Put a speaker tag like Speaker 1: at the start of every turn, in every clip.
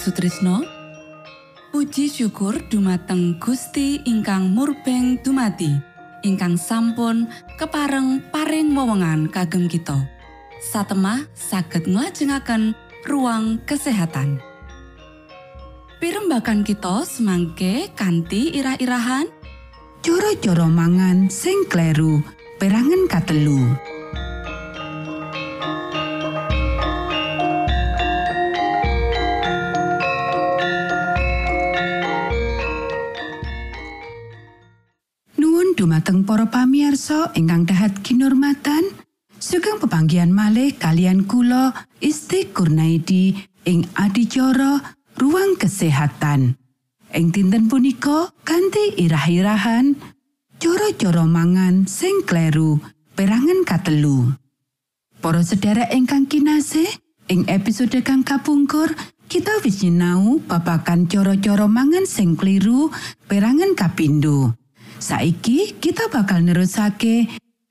Speaker 1: Sutrisno. Puji syukur dumateng Gusti ingkang murbeng dumati ingkang sampun kepareng paring wewenngan kagem kita. Satemah saged nglajengaken ruang kesehatan. Pirembakan kita semangke kanthi irah-irahan.
Speaker 2: Coro-coro mangan sing kleru perangan katelu. Dumateng para pamiarsa ingkang dahat kinurmatan, sugeng pepanggihan malih kalian kula Isti Kurnaidi ing adicara ruang kesehatan. Ing dinten punika kanthi irah-irahan coro-coro mangan sing kleru perangan katelu. Para sedherek ingkang kinasih, ing episode kang kapungkur kita wis nyinau babagan coro-coro mangan sing kliru perangan kapindo. Saiki kita bakal nerusake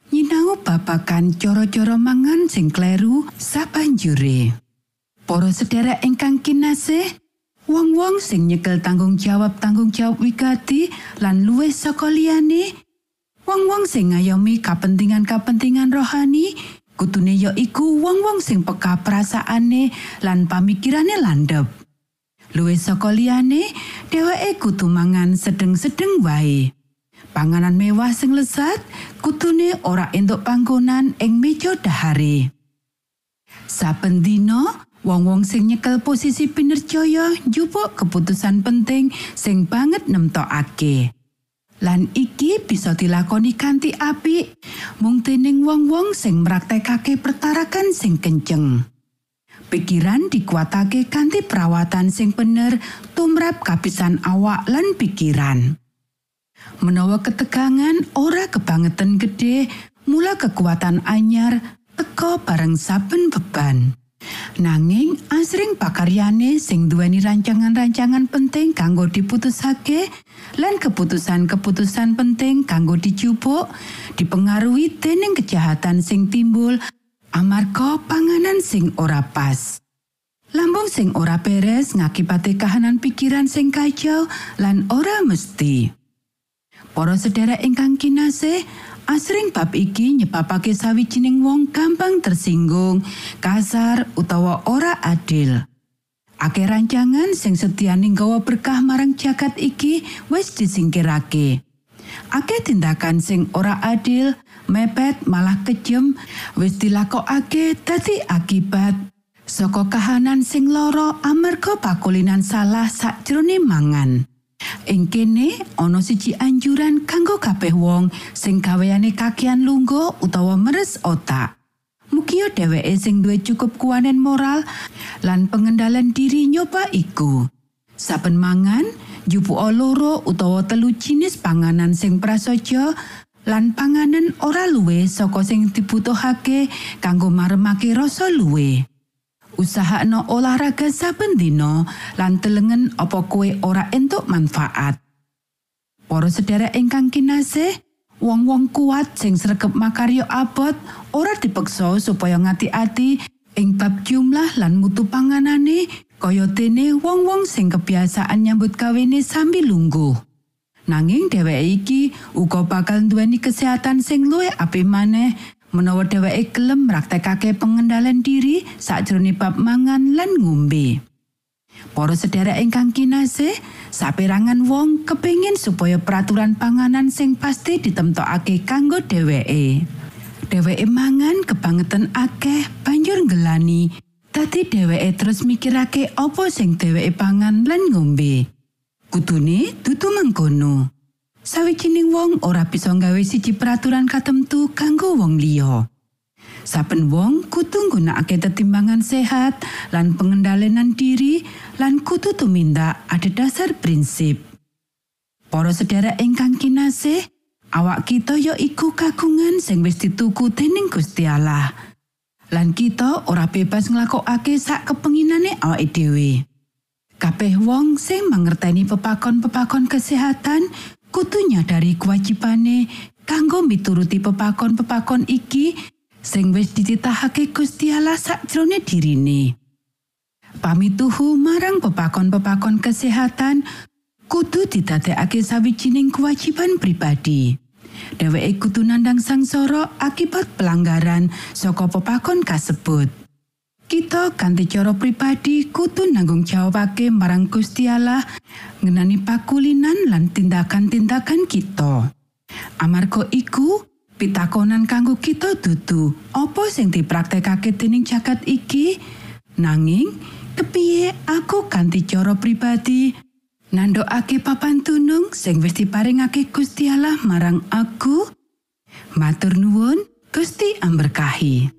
Speaker 2: nyinau babagan coro-coro mangan sing kleru sabanjure. Para sedherek ingkang kinasih, wong-wong sing nyekel tanggung jawab tanggung jawab wigati lan luwih saka liyane, wong-wong sing ngayomi kapentingan-kapentingan rohani, kutune ya iku wong-wong sing peka perasaane lan pamikirane landhep. Luwih saka liyane, dheweke kudu mangan sedeng-sedeng wae. Panganan mewah sing lezat kutune ora entuk panggonan ing meja dahare. Saben dina, wong-wong sing nyekel posisi pinercaya njupuk keputusan penting sing banget nemtokake. Lan iki bisa dilakoni kanthi apik mung dening wong-wong sing mraktekake pertarakan sing kenceng. Pikiran dikuatake kanthi perawatan sing bener tumrap kapisan awak lan pikiran. Menawa ketegangan ora kebangetan gede, mula kekuatan anyar teka bareng saben beban. Nanging asring pakaryane sing duweni rancangan-rancangan penting kanggo diputusake lan keputusan-keputusan penting kanggo dicupuk dipengaruhi dening kejahatan sing timbul amarga panganan sing ora pas. Lambung sing ora beres ngakibate kahanan pikiran sing kacau lan ora mesti. Para sedherek ingkang kinasih, asring bab iki nyebabake sawijining wong gampang tersinggung, kasar utawa ora adil. Akeh rancangan sing setianing gawa berkah marang jagat iki wis disingkirake. Akeh tindakan sing ora adil, mepet malah kejem wis dilakokake dadi akibat saka kahanan sing loro amarga pakulinan salah sakjroning mangan. Ing kene ana siji anjuran kanggo kabeh wong sing gaweane kakian lungguh utawa meres otak. Mugia dheweke sing duwe cukup kuwanen moral lan pengendalian diri nyoba iku. Saben mangan, jupu loro utawa telu jinis panganan sing prasaja lan panganan ora luwe saka sing dibutuhake kanggo maremake rasa luwe. Usahakno olahraga saben dina lan telengen apa kue ora entuk manfaat. Para sedherek ingkang kinasih, wong-wong kuat sing sregep makaryo abot ora dipeksa supaya ngati-ati ing bab jumlah lan mutu panganane kaya dene wong-wong sing kebiasaan nyambut gawene sambil lungguh. Nanging dheweke iki uga bakal duweni kesehatan sing luwih apik maneh menawa dheweke gelem praktekake pengendalian diri sakjroning bab mangan lan ngombe. Para sedherek ingkang kinasih, saperangan wong kepingin supaya peraturan panganan sing pasti ditemtokake kanggo dheweke. Dheweke mangan kebangetan akeh banjur ngelani. Dadi dheweke terus mikirake apa sing dheweke pangan lan ngombe. Kutune dudu mengkono. Sawijining wong ora bisa nggawe siji peraturan katemtu kanggo wong liya. Saben wong kudu nggunakake tetimbangan sehat lan pengendalian diri lan kudu tumindak ada dasar prinsip. Para sedherek ingkang kinasih, awak kita ya iku kagungan sing wis dituku dening Gusti Allah. Lan kita ora bebas nglakokake sak kepenginane awake dhewe. Kabeh wong sing mangerteni pepakon-pepakon kesehatan kudu nyadari kewajibane kanggo mituruti pepakon-pepakon iki sing wis dititahake Gusti Allah sakjroning dirine. Pamituhu marang pepakon-pepakon kesehatan kudu didadekake sawijining kewajiban pribadi. Dheweke kudu nandang sangsara akibat pelanggaran saka pepakon kasebut. Kita kanthi cara pribadi kudu nanggung jawabake marang Gusti Allah ngenani pakulinan lan tindakan-tindakan kita. Amarga iku, pitakonan kanggo kita dudu apa sing dipraktekake dening jagat iki? Nanging kepiye aku kanthi cara pribadi nandokake papan tunung sing wis diparingake Gusti Allah marang aku? Matur nuwun Gusti amberkahi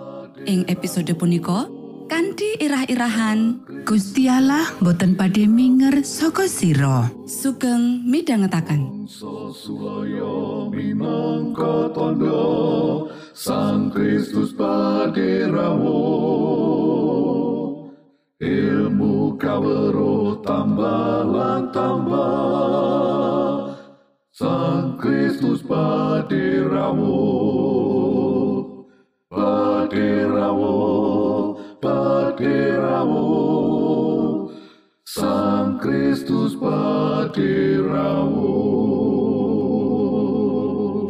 Speaker 1: Ing episode punika kanthi irah-irahan
Speaker 2: Gusti Allah boten badhe minger saka sira.
Speaker 1: sugeng midhangetaken.
Speaker 3: Tondo Sang Kristus paderamu Ilmu kawero tambah tambah Sang Kristus paderamu Paderamu Paderamu Sang Kristus paderamu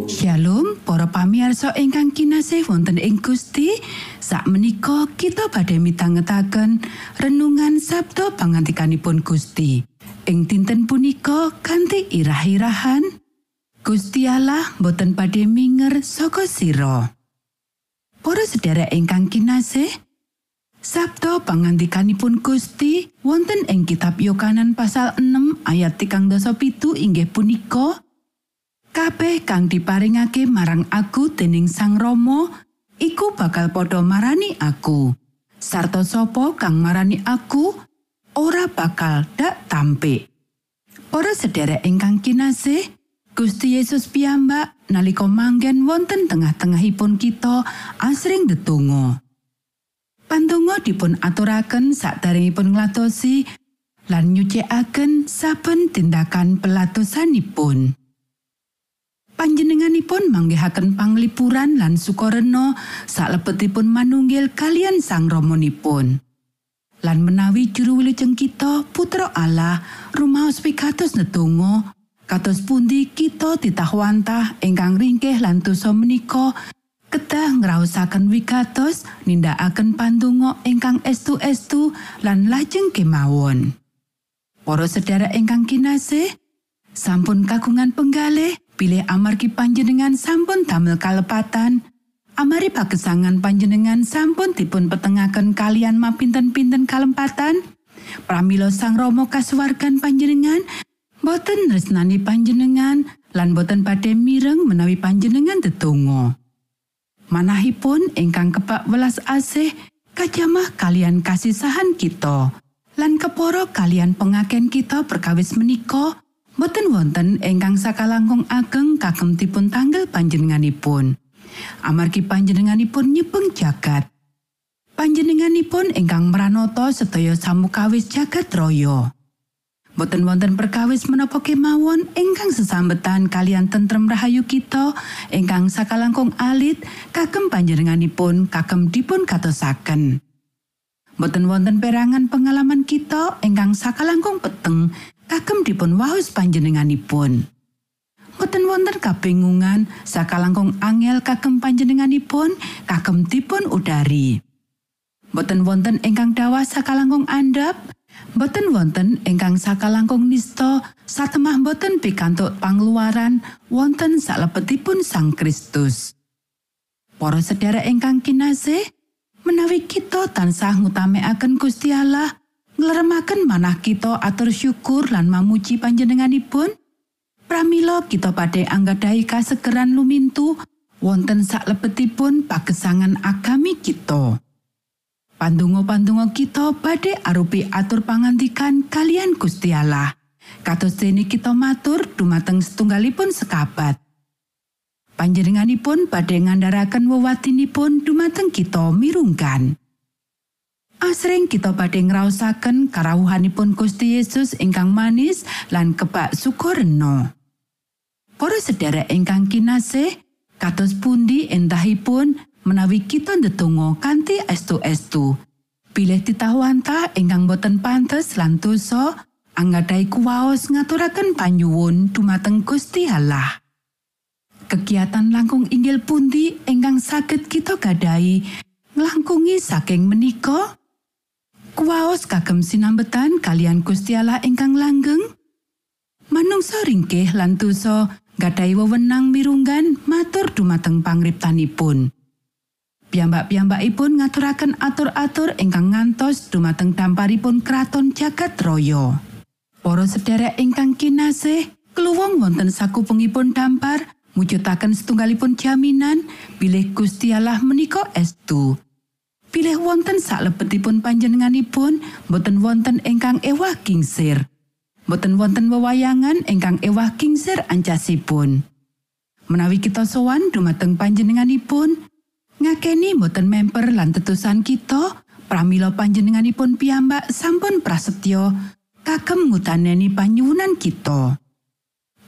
Speaker 2: Shalom para pamirsa ingkang kinasih wonten ing Gusti sakmenika kita badhe mitangetaken renungan Sabda pangantikanipun Gusti. Ing dinten punika kanthi irah-irahan Gusti Allah boten badhe minger saka sira Para sedherek ingkang kinasih Sabda pangantikanipun Gusti wonten ing kitab Yohanan pasal 6 ayat 37 inggih punika Kabeh kang diparingake marang aku dening Sang Rama iku bakal padha marani aku. Sarta sapa kang marani aku ora bakal dak tampik. Para sederek ingkang kinasih, Gusti Yesus piyambak nalika manggen wonten tengah-tengahipun kita asring ndedonga. Pandonga dipun aturaken sakderengipun ngladosi lan nyucikaken saben tindakan pelatosanipun. Panjenenganipun manggihaken panglipuran lan sukarena salebetipun manunggil kalian sang romonipun. Lan menawi juru wilujeng kita putra Allah rumaos pikados nedonga kados pundi kita titahwantah ingkang ringkih lan dosa menika kedah ngraosaken wigatos nindakaken pandonga ingkang estu-estu lan lajeng kemawon. Para sedherek ingkang kinasih, sampun kagungan penggalih bilih amargi panjenengan sampun damel kalepatan amari pagesangan panjenengan sampun dipun petengaken kalian mapinten-pinten kalempatan pramila sang Rama kasuwargan panjenengan boten resnani panjenengan lan boten badhe mireng menawi panjenengan tetunggo manahipun ingkang kebak welas asih kajamah kalian kasisahan kita lan keporo kalian pengaken kita perkawis menika boten wonten ingkang sakalangkung ageng kagem dipun tanggal panjenenganipun. Amargi panjenenganipun nyepeng jagat. Panjenenganipun ingkang meranata sedaya samukawis jagat raya. Boten wonten perkawis menapa kemawon ingkang sesambetan kalian tentrem rahayu kita ingkang sakalangkung alit kagem panjenenganipun kagem dipun katosaken. Boten wonten perangan pengalaman kita ingkang sakalangkung peteng kagem dipun waos panjenenganipun. Boten wonten kabingungan sakalangkung angel kagem panjenenganipun kagem dipun udari. Boten wonten ingkang dawa sakalangkung andhap, boten wonten ingkang sakalangkung nista satemah boten pikantuk pangluaran wonten salebetipun Sang Kristus. Para sedherek ingkang kinasih, menawi kita tansah ngutamekaken Gusti Allah, ngleremaken manah kita atur syukur lan mamuji panjenenganipun pramila kita badhe anggadhahi kasegeran lumintu wonten saklebetipun pagesangan agami kita pandonga-pandonga kita badhe arupi atur pangantikan kalian Gusti Allah. Kados dene kita matur dumateng setunggalipun sekabat. Panjenenganipun badhe ngandharaken wewatinipun dumateng kita mirungkan. Asring kita badhe ngraosaken karawuhanipun Gusti Yesus ingkang manis lan kebak sukoreno. Para sedherek ingkang kinasih, kados pundi entahipun menawi kita ndedonga kanthi estu-estu. Bilih titahwantah ingkang boten pantes lan dosa, anggadhahi kuwaos ngaturaken panyuwun dumateng Gusti Allah. Kegiatan langkung inggil pundi ingkang saged kita gadahi langkungi saking menika kuwaos kagem sinambetan kalian Gusti Allah ingkang langgeng manungsa ringkih lan dosa gadhahi wewenang mirunggan matur dumateng pangriptanipun piyambak-piyambakipun ngaturaken atur-atur ingkang ngantos dumateng damparipun kraton jagat raya para sedherek ingkang kinasih keluwung wonten sakupengipun dampar mujudaken setunggalipun jaminan bilih Gusti Allah menika estu. Pilih wonten saklebetipun panjenenganipun boten wonten ingkang ewah kingsir. Boten wonten wewayangan ingkang ewah kingsir ancasipun. Menawi kita sowan dumateng panjenenganipun, ngakeni boten memper lan tetusan kita, pramila panjenenganipun piyambak sampun prasetyo kagem ngutaneni panyuwunan kita.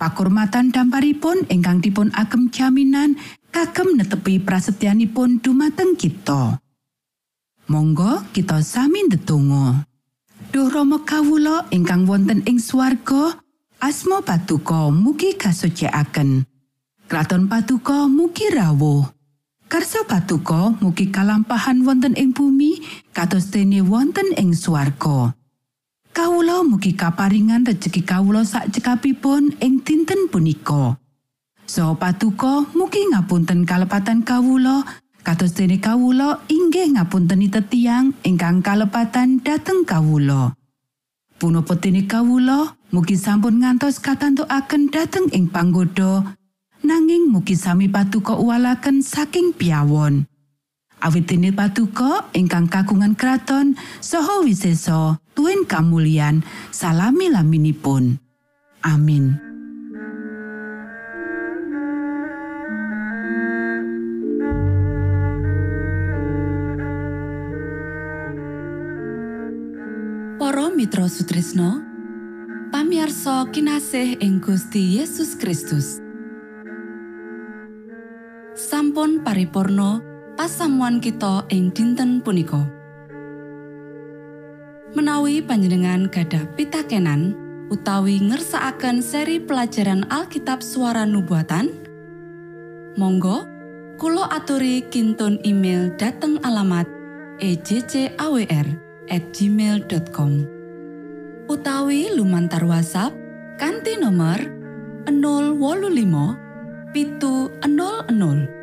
Speaker 2: Pakurmatan damparipun ingkang dipun agem jaminan kagem netepi prasetyanipun dumateng kita. Monggo kita sami ndedonga. Duh Rama kawula ingkang wonten ing swarga, asma patuko mugi kasucikaken. Kraton patuko mugi rawuh. Karsa patuko mugi kalampahan wonten ing bumi kados dene wonten ing swarga. Kawula mugi kaparingan rejeki kawula sak cekapipun ing dinten punika. So patuko mugi ngapunten kalepatan kawula kados dene kawula inggih ngapunteni tetiang ingkang kalepatan dhateng kawula. Punapa dene kawula mugi sampun ngantos katantukaken dhateng ing panggoda nanging mugi sami patuko uwalaken saking piawon. Awit dene patuko ingkang kagungan kraton saha wisesa tuen kamulyan salami laminipun. Amin.
Speaker 1: Para Mitra Sutrisno pamiarsa kinasih ing Gusti Yesus Kristus sampun paripurno pasamuan kita ing dinten punika. Menawi panjenengan gadah pitakenan utawi ngersaakan seri pelajaran Alkitab suara nubuatan Monggo Kulo aturi kinton email dateng alamat ejcawr at gmail.com utawi lumantar WhatsApp kanti nomor 025 pitu 00